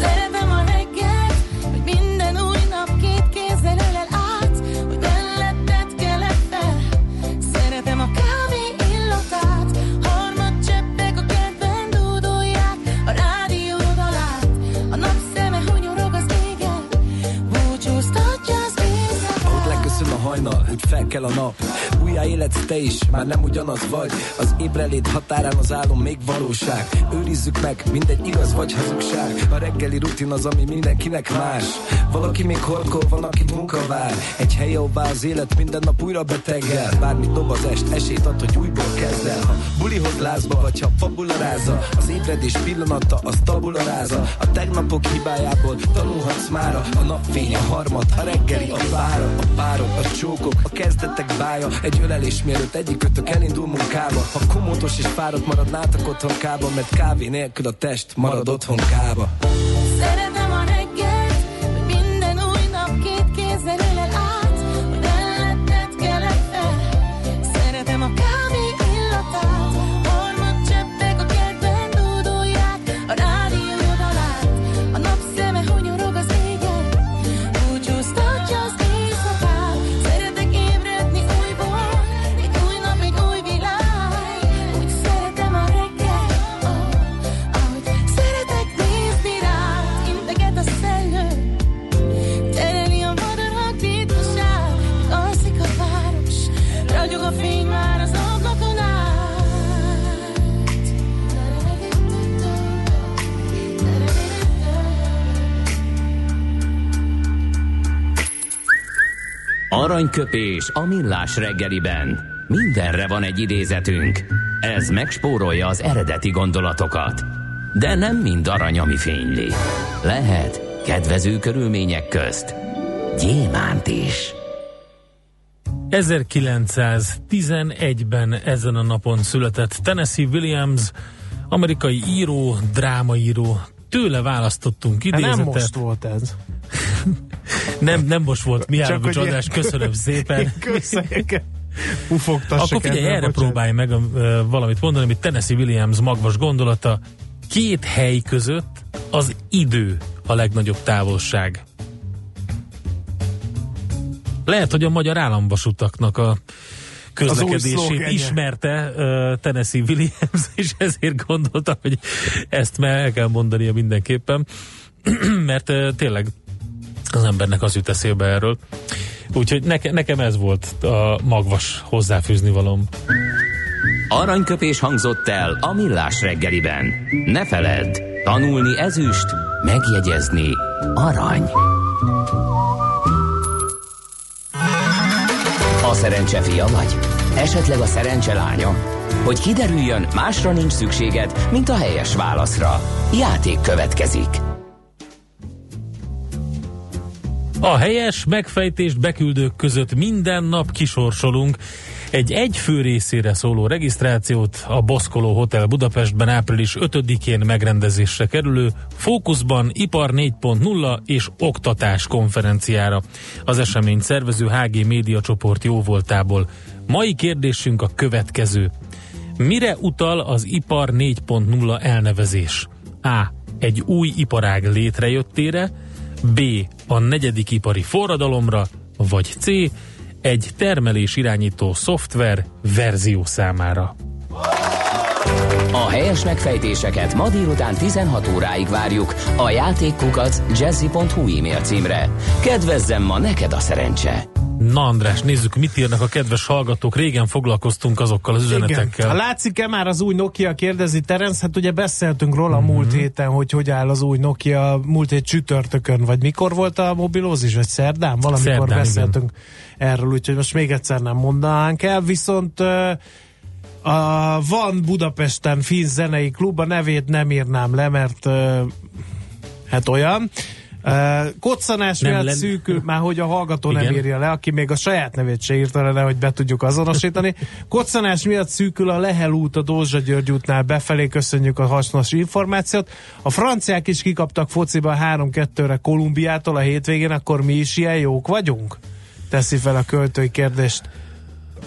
Szeretem a reggelt, kell a nap. Újjá életsz te is, már nem ugyanaz vagy. Az ébrelét határán az álom még valóság. Őrizzük meg, mindegy igaz vagy hazugság. A reggeli rutin az, ami mindenkinek más. Valaki még horkol, van, akit munka vár. Egy hely, ahová az élet minden nap újra beteggel. Bármit dob az est, esélyt ad, hogy újból kezd el. Ha bulihoz lázba, vagy ha fabularáza Az ébredés pillanata, az tabularáza A tegnapok hibájából tanulhatsz mára. A napfény, a harmad, a reggeli, a vára A párok, a csókok, a kezdetek bája. Egy ölelés mielőtt egyikőtök elindul munkába. Ha komótos és fáradt maradnátok otthonkába Mert kávé nélkül a test marad otthonkába. Szeretem a Aranyköpés a millás reggeliben. Mindenre van egy idézetünk. Ez megspórolja az eredeti gondolatokat. De nem mind arany, ami fényli. Lehet kedvező körülmények közt gyémánt is. 1911-ben ezen a napon született Tennessee Williams, amerikai író, drámaíró. Tőle választottunk Hát idézetet. nem most volt ez. *laughs* Nem, nem most volt Mihálovics András, ilyen- köszönöm szépen. *laughs* Köszönjük. Ufogtassak Akkor figyelj, erre bocsánat. próbálj meg ö, valamit mondani, amit Tennessee Williams magvas gondolata. Két hely között az idő a legnagyobb távolság. Lehet, hogy a magyar államvasutaknak a közlekedését ismerte uh, Tennessee Williams, *laughs* és ezért gondoltam, hogy ezt már el kell mondania mindenképpen, *clears throat* mert uh, tényleg az embernek az jut eszébe erről. Úgyhogy neke, nekem ez volt a magvas hozzáfűzni valom. Aranyköpés hangzott el a millás reggeliben. Ne feledd, tanulni ezüst, megjegyezni arany. A szerencse fia vagy? Esetleg a szerencse lánya? Hogy kiderüljön, másra nincs szükséged, mint a helyes válaszra. Játék következik. A helyes megfejtést beküldők között minden nap kisorsolunk egy egyfő részére szóló regisztrációt a Boszkoló Hotel Budapestben április 5-én megrendezésre kerülő Fókuszban Ipar 4.0 és Oktatás konferenciára. Az esemény szervező HG Média csoport jóvoltából. Mai kérdésünk a következő. Mire utal az Ipar 4.0 elnevezés? A. Egy új iparág létrejöttére, B. A negyedik ipari forradalomra, vagy C. Egy termelés irányító szoftver verzió számára. A helyes megfejtéseket ma délután 16 óráig várjuk a játékkukac jazzy.hu e-mail címre. Kedvezzem ma neked a szerencse! Na András, nézzük, mit írnak a kedves hallgatók. Régen foglalkoztunk azokkal az üzenetekkel. Igen. Látszik-e már az új Nokia, kérdezi Terence? Hát ugye beszéltünk róla mm-hmm. múlt héten, hogy hogy áll az új Nokia múlt hét csütörtökön, vagy mikor volt a mobilózis, vagy szerdán? Valamikor Szerdán, beszéltünk igen. erről, úgyhogy most még egyszer nem mondanánk el, viszont uh, a, van Budapesten Finn zenei klub, a nevét nem írnám le, mert uh, hát olyan. Koccanás nem miatt len... szűkül, már hogy a hallgató Igen. nem írja le, aki még a saját nevét se írta le, hogy be tudjuk azonosítani. Koccanás miatt szűkül a Lehel út a Dózsa György útnál befelé, köszönjük a hasznos információt. A franciák is kikaptak fociba 3-2-re Kolumbiától a hétvégén, akkor mi is ilyen jók vagyunk? Teszi fel a költői kérdést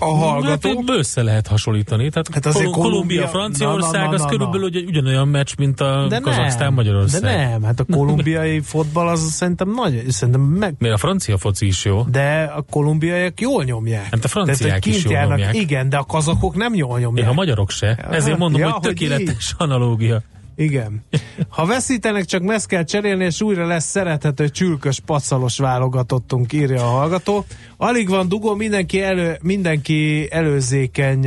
a hallgató. Hát össze lehet hasonlítani. Tehát hát azért Kolumbia, Kolumbia Franciaország, na, na, na, az körülbelül ugye, ugyanolyan meccs, mint a Kazaksztán Magyarország. De nem, hát a *laughs* kolumbiai fotball az szerintem nagy, szerintem meg... Mert a francia foci is jó. De a kolumbiaiak jól nyomják. Hát a franciák Tehát, is jól nyomják. Igen, de a kazakok nem jól nyomják. Ja, a magyarok se. Ezért mondom, ja, hogy tökéletes hogy *laughs* analógia. Igen. Ha veszítenek, csak meg kell cserélni, és újra lesz szerethető csülkös pacalos válogatottunk, írja a hallgató. Alig van dugó, mindenki, elő, mindenki előzékeny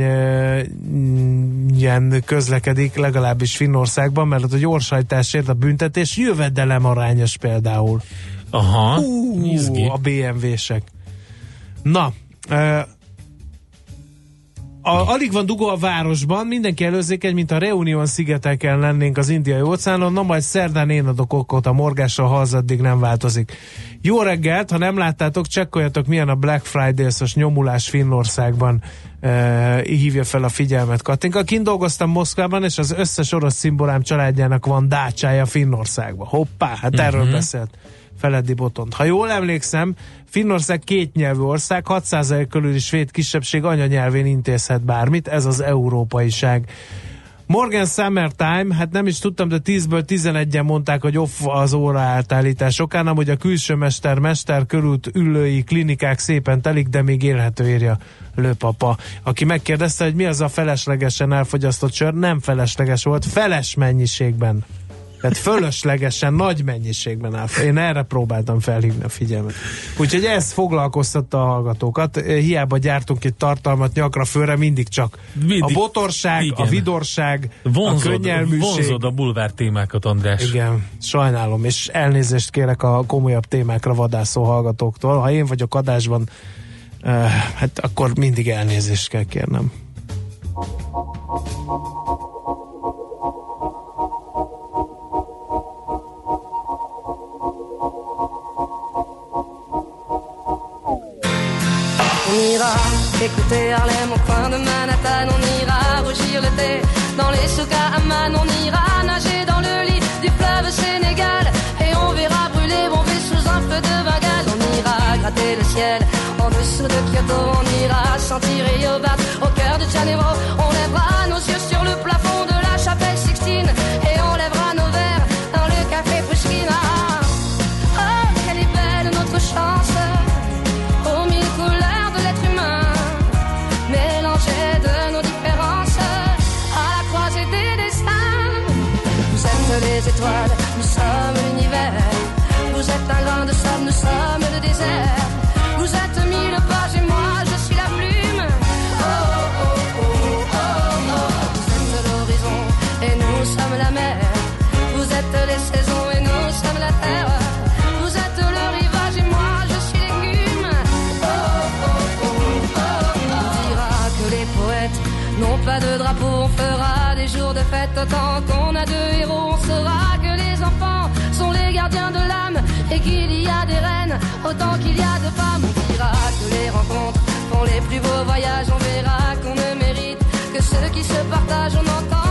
ilyen közlekedik, legalábbis Finnországban, mert a gyorshajtásért a büntetés jövedelem arányos például. Aha, uh, a BMW-sek. Na, a, alig van dugó a városban, mindenki előzékeny, mint a Reunion szigeteken lennénk az indiai óceánon, na majd szerdán én adok okot a morgásra, ha az addig nem változik. Jó reggelt, ha nem láttátok, csekkoljatok milyen a Black Friday-szos nyomulás Finnországban e, hívja fel a figyelmet Katinka. Kint dolgoztam Moszkvában, és az összes orosz szimbolám családjának van dácsája Finnországban. Hoppá, hát erről uh-huh. beszélt. Feledi Botont. Ha jól emlékszem, Finnország két nyelvű ország, 6% körüli svéd kisebbség anyanyelvén intézhet bármit, ez az európaiság. Morgan Summertime, hát nem is tudtam, de 10-ből 11-en mondták, hogy off az óra átállítás okán, hogy a külső mester, mester körült ülői klinikák szépen telik, de még élhető írja lőpapa, aki megkérdezte, hogy mi az a feleslegesen elfogyasztott sör, nem felesleges volt, feles mennyiségben tehát fölöslegesen nagy mennyiségben áll. Én erre próbáltam felhívni a figyelmet. Úgyhogy ez foglalkoztatta a hallgatókat. Hiába gyártunk itt tartalmat nyakra fölre, mindig csak mindig, a botorság, igen. a vidorság, vonzod, a könnyelműség. Vonzod a bulvár témákat, András. Igen, sajnálom, és elnézést kérek a komolyabb témákra vadászó hallgatóktól. Ha én vagyok adásban, eh, hát akkor mindig elnézést kell kérnem. Écoutez Harlem au coin de Manhattan, on ira rougir le thé dans les Amman, on ira nager dans le lit du fleuve Sénégal. Et on verra brûler bon sous un feu de Bengale. On ira gratter le ciel en dessous de Kyoto, on ira sentir Rio au cœur de Janeiro, on lèvera nos yeux sur le plafond de se talón qu'il y a des reines autant qu'il y a de femmes. On dira que les rencontres font les plus beaux voyages. On verra qu'on ne mérite que ceux qui se partagent. On entendra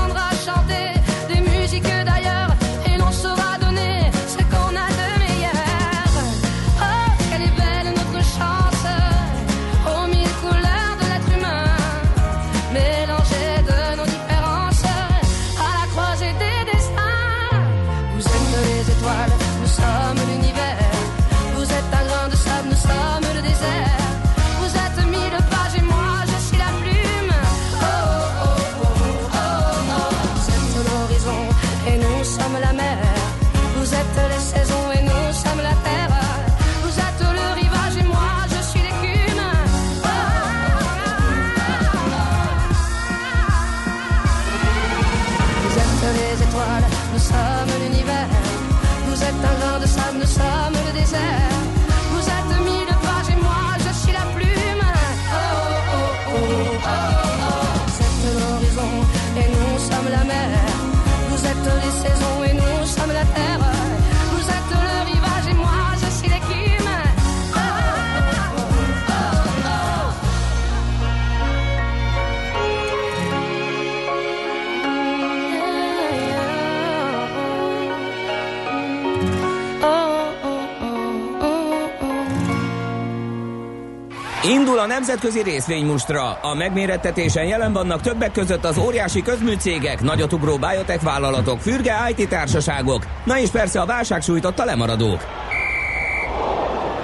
Indul a nemzetközi részvénymustra. A megmérettetésen jelen vannak többek között az óriási közműcégek, nagyotugró biotech vállalatok, fürge IT társaságok, na és persze a válság sújtotta lemaradók.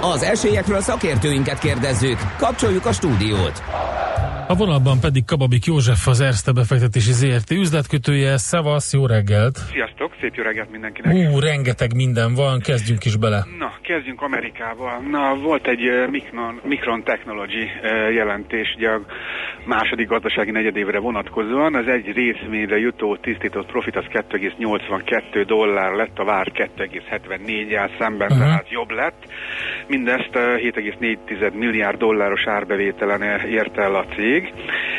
Az esélyekről szakértőinket kérdezzük. Kapcsoljuk a stúdiót. A vonalban pedig Kababik József, az Erste befektetési ZRT üzletkötője. Szevasz, jó reggelt! Sziasztok, szép jó reggelt mindenkinek! Ú, rengeteg minden van, kezdjünk is bele. Na, kezdjünk Amerikával. Na, volt egy Micron, Micron Technology jelentés, ugye a második gazdasági negyedévre vonatkozóan. Az egy részvényre jutó tisztított profit az 2,82 dollár lett, a vár 2,74-jel szemben, Aha. tehát jobb lett. Mindezt uh, 7,4 milliárd dolláros árbevételen érte el a cég,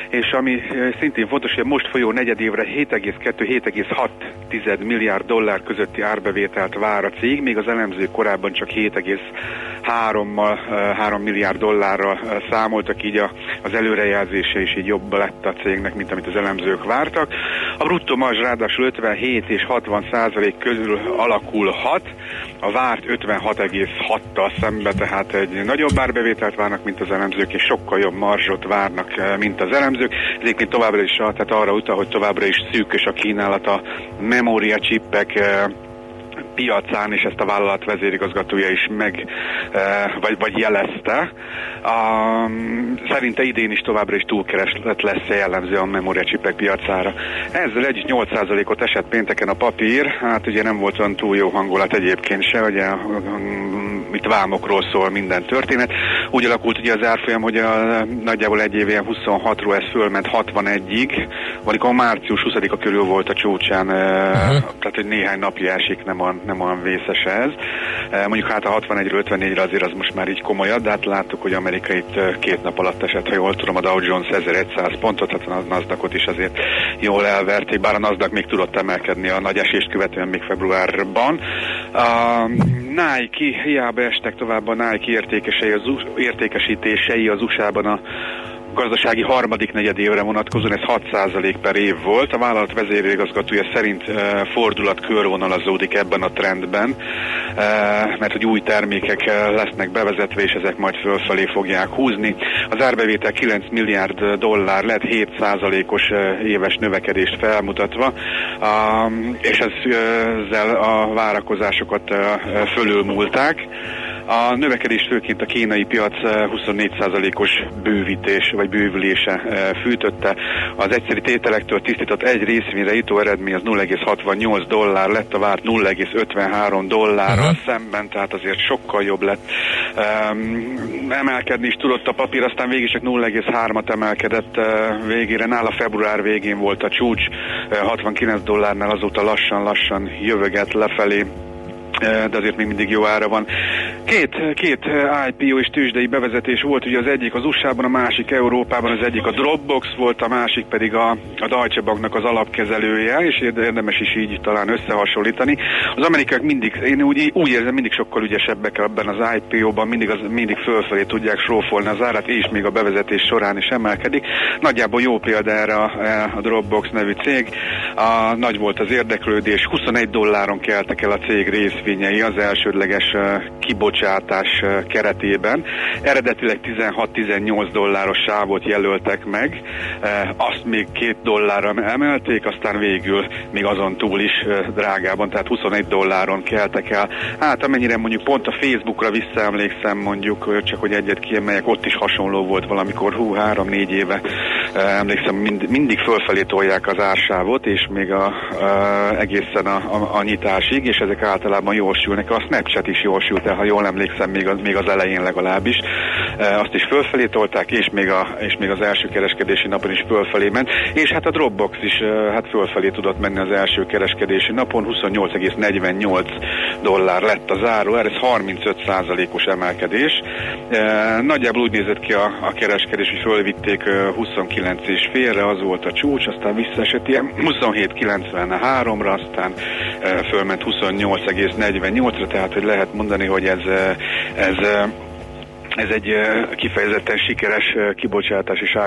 és ami szintén fontos, hogy a most folyó negyedévre 7,2-7,6 milliárd dollár közötti árbevételt vár a cég, még az elemzők korábban csak 7,3-mal 3 milliárd dollárra uh, számoltak, így a, az előrejelzése is így jobb lett a cégnek, mint amit az elemzők vártak. A bruttó marzs ráadásul 57 és 60 százalék közül alakulhat, a várt 56,6-tal szembe, tehát egy nagyobb árbevételt várnak, mint az elemzők, és sokkal jobb marzsot várnak, eh, mint az elemzők. Egyébként továbbra is, tehát arra utal, hogy továbbra is szűkös a kínálat a memóriacsippek eh, piacán, és ezt a vállalat vezérigazgatója is meg, eh, vagy, vagy jelezte. Um, szerinte idén is továbbra is túlkereslet lesz jellemző a memóriacsipek piacára. Ezzel egy 8%-ot esett pénteken a papír, hát ugye nem volt olyan túl jó hangulat egyébként se, ugye itt vámokról szól minden történet. Úgy alakult ugye az árfolyam, hogy a, nagyjából egy év ilyen 26-ról ez fölment 61-ig, valamikor március 20-a körül volt a csúcsán, uh-huh. tehát hogy néhány napja esik, nem olyan, nem olyan vészes ez. Eh, Mondjuk hát a 61-ről 54-re azért az most már így komolyabb, de hát láttuk, hogy Amerika itt eh, két nap alatt esett, ha jól tudom, a Dow Jones 1100 pontot, hát a nasdaq is azért jól elverték, bár a Nasdaq még tudott emelkedni a nagy esést követően még februárban. A Nike, hiába estek tovább a Nike értékesei az, értékesítései az USA-ban a gazdasági harmadik negyedévre vonatkozóan ez 6% per év volt. A vállalat vezérigazgatója szerint e, fordulat körvonalazódik ebben a trendben, e, mert hogy új termékek e, lesznek bevezetve, és ezek majd fölfelé fogják húzni. Az árbevétel 9 milliárd dollár lett 7%-os e, éves növekedést felmutatva, és ez, ezzel a várakozásokat fölülmúlták. A növekedés főként a kínai piac eh, 24%-os bővítés vagy bővülése eh, fűtötte. Az egyszeri tételektől tisztított egy részvényre jutó eredmény az 0,68 dollár lett, a várt 0,53 dollárral uh-huh. szemben, tehát azért sokkal jobb lett. Um, emelkedni is tudott a papír, aztán végig csak 0,3-at emelkedett uh, végére. Nála február végén volt a csúcs, uh, 69 dollárnál azóta lassan-lassan jövöget lefelé de azért még mindig jó ára van. Két, két IPO és tőzsdei bevezetés volt, ugye az egyik az USA-ban, a másik Európában, az egyik a Dropbox volt, a másik pedig a, a Deutsche Banknak az alapkezelője, és érdemes is így talán összehasonlítani. Az amerikák mindig, én úgy, úgy érzem, mindig sokkal ügyesebbek ebben az IPO-ban, mindig, az, mindig fölfelé tudják srófolni az árat, és még a bevezetés során is emelkedik. Nagyjából jó példa erre a, a Dropbox nevű cég. A, nagy volt az érdeklődés, 21 dolláron keltek el a cég részvényei az elsődleges kibocsátás keretében. Eredetileg 16-18 dolláros sávot jelöltek meg, azt még két dollárra emelték, aztán végül még azon túl is drágában, tehát 21 dolláron keltek el. Hát amennyire mondjuk pont a Facebookra visszaemlékszem mondjuk, csak hogy egyet kiemeljek, ott is hasonló volt valamikor, hú, három-négy éve emlékszem, mind, mindig fölfelé tolják az ársávot, és még a, uh, egészen a, a, a nyitásig, és ezek általában jól sülnek. A Snapchat is jól sült el, ha jól emlékszem, még az, még az elején legalábbis. Azt is fölfelé tolták, és még, a, és még az első kereskedési napon is fölfelé ment, és hát a Dropbox is hát fölfelé tudott menni az első kereskedési napon, 28,48 dollár lett a záró, ez 35%-os emelkedés. Nagyjából úgy nézett ki a, a kereskedés, hogy fölvitték 29 és félre, az volt a csúcs, aztán visszaesett ilyen 27,93-ra, aztán fölment 28,48-ra, tehát hogy lehet mondani, hogy ez, ez ez egy kifejezetten sikeres kibocsátás és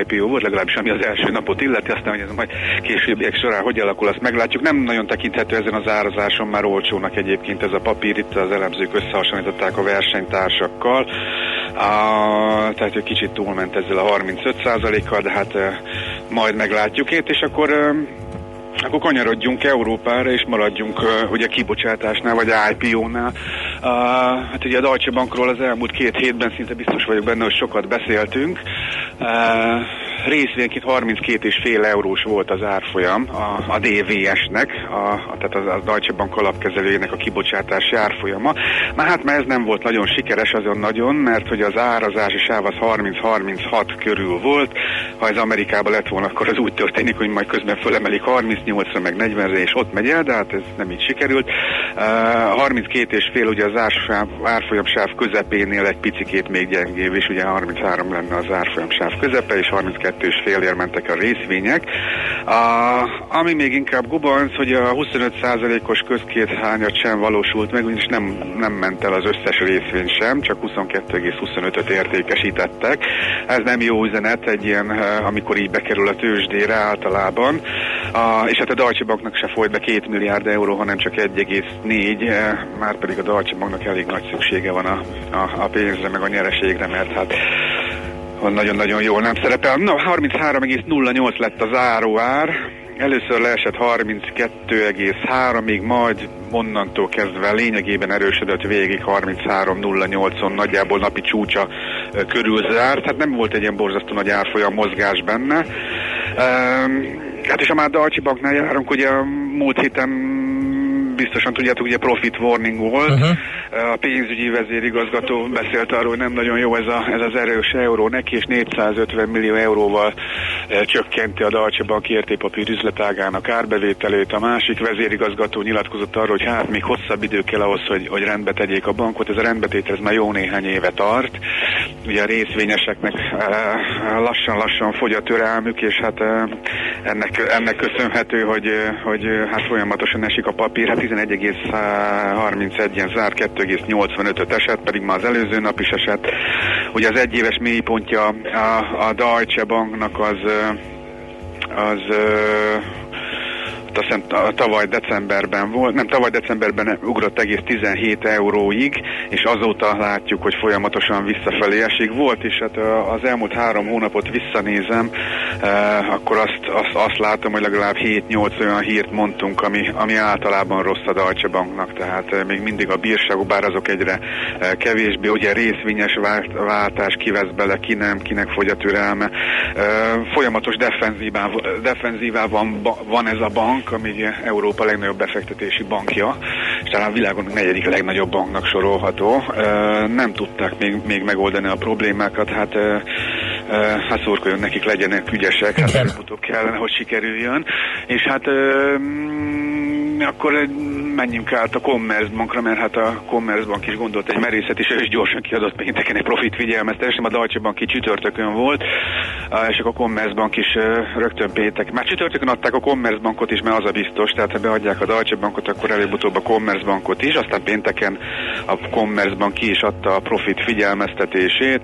IPO, volt, legalábbis ami az első napot illeti, aztán hogy ez majd későbbiek során hogy alakul, azt meglátjuk. Nem nagyon tekinthető ezen az árazáson már olcsónak egyébként ez a papír, itt az elemzők összehasonlították a versenytársakkal, a, tehát egy kicsit túlment ezzel a 35%-kal, de hát majd meglátjuk itt, és akkor akkor kanyarodjunk Európára, és maradjunk uh, ugye kibocsátásnál, vagy IPO-nál. Uh, hát ugye a Deutsche Bankról az elmúlt két hétben szinte biztos vagyok benne, hogy sokat beszéltünk. Uh, részvényként 32,5 eurós volt az árfolyam a, a DVS-nek, a, a, tehát az, a Deutsche Bank alapkezelőjének a kibocsátási árfolyama. Na hát, mert ez nem volt nagyon sikeres azon nagyon, mert hogy az árazási sáv az 30-36 körül volt. Ha ez Amerikában lett volna, akkor az úgy történik, hogy majd közben fölemelik 38-ra, meg 40-re, és ott megy el, de hát ez nem így sikerült. Uh, 32 és fél ugye az árfolyam sáv közepénél egy picikét még gyengébb, és ugye 33 lenne az árfolyam sáv közepe, és 32 kettős félért mentek a részvények. A, ami még inkább gubanc, hogy a 25%-os közkét hányat sem valósult meg, ugyanis nem, nem ment el az összes részvény sem, csak 22,25-öt értékesítettek. Ez nem jó üzenet egy ilyen, eh, amikor így bekerül a tőzsdére általában. A, és hát a Deutsche Banknak se folyt be 2 milliárd euró, hanem csak 1,4, eh, már pedig a Deutsche Banknak elég nagy szüksége van a, a, a pénzre, meg a nyereségre, mert hát nagyon-nagyon jól nem szerepel. Na, 33,08 lett az áróár, először leesett 32,3-ig, majd onnantól kezdve lényegében erősödött végig 33,08-on, nagyjából napi csúcsa körül zárt, hát nem volt egy ilyen borzasztó nagy árfolyam mozgás benne. Hát és a már Dalcsi Banknál járunk, ugye múlt héten biztosan tudjátok, ugye profit warning volt. Uh-huh. A pénzügyi vezérigazgató beszélt arról, hogy nem nagyon jó ez, a, ez az erős euró neki, és 450 millió euróval e, csökkenti a Deutsche Bank értékpapír üzletágának árbevételét. A másik vezérigazgató nyilatkozott arról, hogy hát még hosszabb idő kell ahhoz, hogy, hogy rendbe tegyék a bankot. Ez a rendbetétel ez már jó néhány éve tart. Ugye a részvényeseknek e, lassan-lassan fogy a türelmük, és hát e, ennek, ennek köszönhető, hogy, hogy hát folyamatosan esik a papír. Hát 11,31-en zárt, 2,85-öt esett, pedig már az előző nap is esett. Ugye az egyéves mélypontja a, a Deutsche Banknak az az azt hiszem tavaly decemberben volt, nem tavaly decemberben ugrott egész 17 euróig, és azóta látjuk, hogy folyamatosan visszafelé esik. Volt is, hát az elmúlt három hónapot visszanézem, akkor azt, azt, azt látom, hogy legalább 7-8 olyan hírt mondtunk, ami, ami általában rossz a Deutsche Banknak, tehát még mindig a bírságok, bár azok egyre kevésbé, ugye részvényes váltás, kivesz bele, ki nem, kinek fogy a türelme. Folyamatos defenzívában van ez a bank, bank, ami Európa legnagyobb befektetési bankja, és talán a világon a negyedik legnagyobb banknak sorolható. Nem tudták még, még megoldani a problémákat, hát hát szurkoljon nekik legyenek ügyesek, hát előbb-utóbb kellene, hogy sikerüljön. És hát akkor menjünk át a Commerzbankra, mert hát a Commerzbank is gondolt egy merészet, és ő is gyorsan kiadott pénteken egy profit figyelmeztetés, nem a Deutsche Bank ki csütörtökön volt, és a Commerzbank is rögtön péntek. Már csütörtökön adták a Commerzbankot is, mert az a biztos, tehát ha beadják a Deutsche Bankot, akkor előbb-utóbb a Commerzbankot is, aztán pénteken a Commerzbank ki is adta a profit figyelmeztetését,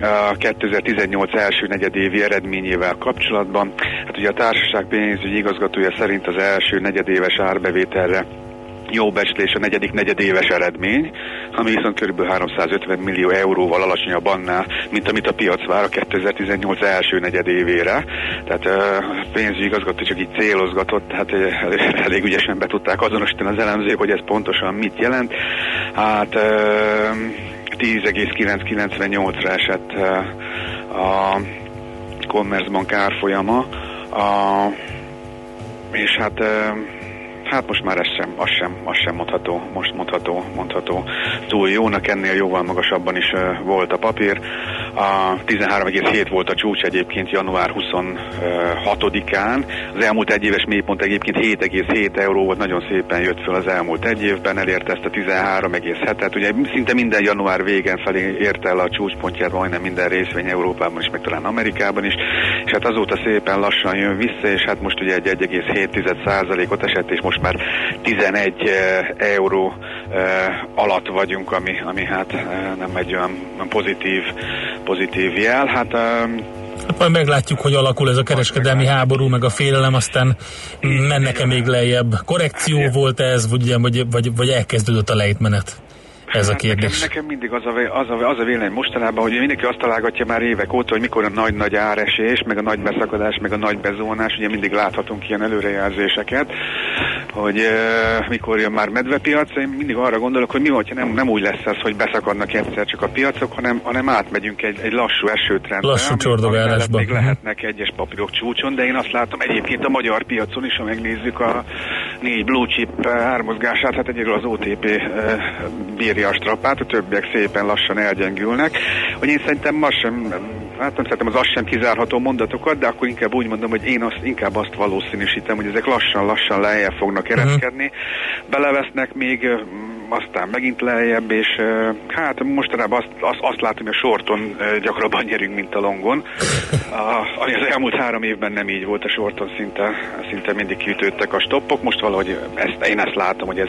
a 2018 első negyedévi eredményével kapcsolatban. Hát ugye a társaság pénzügyi igazgatója szerint az első negyedéves árbevételre jó becslés a negyedik negyedéves eredmény, ami viszont kb. 350 millió euróval alacsonyabb annál, mint amit a piac vár a 2018 első negyedévére. Tehát a pénzügyi igazgató csak így célozgatott, tehát *laughs* elég ügyesen be tudták azonosítani az elemzők, hogy ez pontosan mit jelent. Hát 10,998-ra esett a Commerzbank árfolyama, a, és hát hát most már ez sem, az sem, az sem mondható, most mondható, mondható túl jónak, ennél jóval magasabban is uh, volt a papír. A 13,7 volt a csúcs egyébként január 26-án. Az elmúlt egy éves mélypont egyébként 7,7 euró volt, nagyon szépen jött föl az elmúlt egy évben, elérte ezt a 13,7-et. Ugye szinte minden január végén felé érte el a csúcspontját, majdnem minden részvény Európában is, meg talán Amerikában is, és hát azóta szépen lassan jön vissza, és hát most ugye egy 1,7%-ot esett, és most már 11 euró alatt vagyunk, ami, ami hát nem egy olyan pozitív, pozitív jel. Hát Hát majd meglátjuk, hogy alakul ez a kereskedelmi háború, meg a félelem, aztán mennek-e még lejjebb. Korrekció volt ez, vagy, vagy, vagy, vagy elkezdődött a lejtmenet? Ez a kérdés. Nekem, nekem mindig az a, az, a, az a vélemény mostanában, hogy mindenki azt találgatja már évek óta, hogy mikor a nagy-nagy áresés, meg a nagy beszakadás, meg a nagy bezónás, ugye mindig láthatunk ilyen előrejelzéseket, hogy uh, mikor jön már medvepiac, én mindig arra gondolok, hogy mi van, ha nem, nem úgy lesz ez, hogy beszakadnak egyszer csak a piacok, hanem, hanem átmegyünk egy, egy lassú esőtrendbe. Lassú csordogálásba. Még lehetnek egyes papírok csúcson, de én azt látom egyébként a magyar piacon is, ha megnézzük a négy blue chip ármozgását, hát egyébként az OTP uh, bírja a strapát, a többiek szépen lassan elgyengülnek, hogy én szerintem ma sem, hát nem szeretem az azt sem kizárható mondatokat, de akkor inkább úgy mondom, hogy én azt, inkább azt valószínűsítem, hogy ezek lassan-lassan lejjebb fognak ereszkedni, uh-huh. belevesznek még aztán megint lejjebb, és hát mostanában azt, azt, azt látom, hogy a sorton gyakrabban nyerünk, mint a longon. A, ami az elmúlt három évben nem így volt a sorton, szinte, szinte mindig kiütődtek a stoppok. Most valahogy ezt, én ezt látom, hogy ez,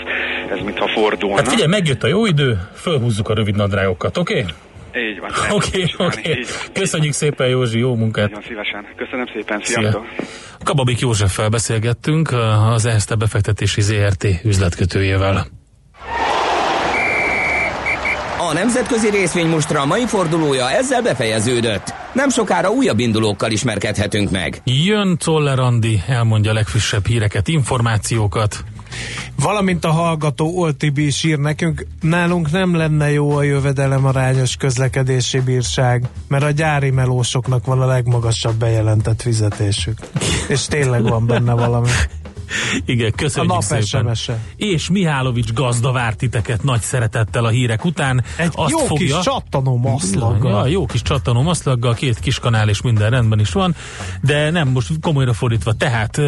ez mintha fordulna. Hát figyelj, megjött a jó idő, fölhúzzuk a rövid nadrágokat, oké? Okay? Így van. Oké, okay, oké. Okay. Köszönjük szépen, Józsi, jó munkát. Nagyon szívesen. Köszönöm szépen, sziasztok. Szia. Kababik Józseffel beszélgettünk, az ESZTE befektetési ZRT üzletkötőjével. A nemzetközi részvény mostra mai fordulója ezzel befejeződött. Nem sokára újabb indulókkal ismerkedhetünk meg. Jön Czoller Andi, elmondja a legfrissebb híreket, információkat. Valamint a hallgató Oltibi is ír nekünk, nálunk nem lenne jó a jövedelem arányos közlekedési bírság, mert a gyári melósoknak van a legmagasabb bejelentett fizetésük. És tényleg van benne valami. Igen, köszönjük a nap szépen. SMS-e. És Mihálovics gazda várt titeket nagy szeretettel a hírek után. Egy Azt jó fogja, kis csattanó maszlaggal. Ja, jó kis csattanó maszlaggal, két kis kanál és minden rendben is van, de nem, most komolyra fordítva. Tehát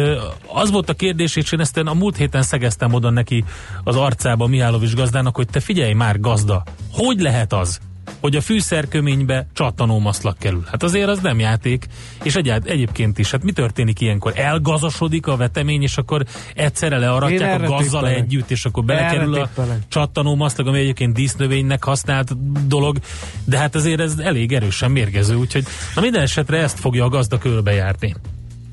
az volt a kérdés, és én ezt a múlt héten szegeztem oda neki az arcába Mihálovics gazdának, hogy te figyelj már gazda, hogy lehet az, hogy a fűszerköménybe csattanómaszlak kerül. Hát azért az nem játék, és egyált, egyébként is, hát mi történik ilyenkor? Elgazasodik a vetemény, és akkor egyszerre learatják a gazzal tippelek. együtt, és akkor belekerül a csattanómaszlag, ami egyébként dísznövénynek használt dolog, de hát azért ez elég erősen mérgező, úgyhogy na minden esetre ezt fogja a gazda körbejárni.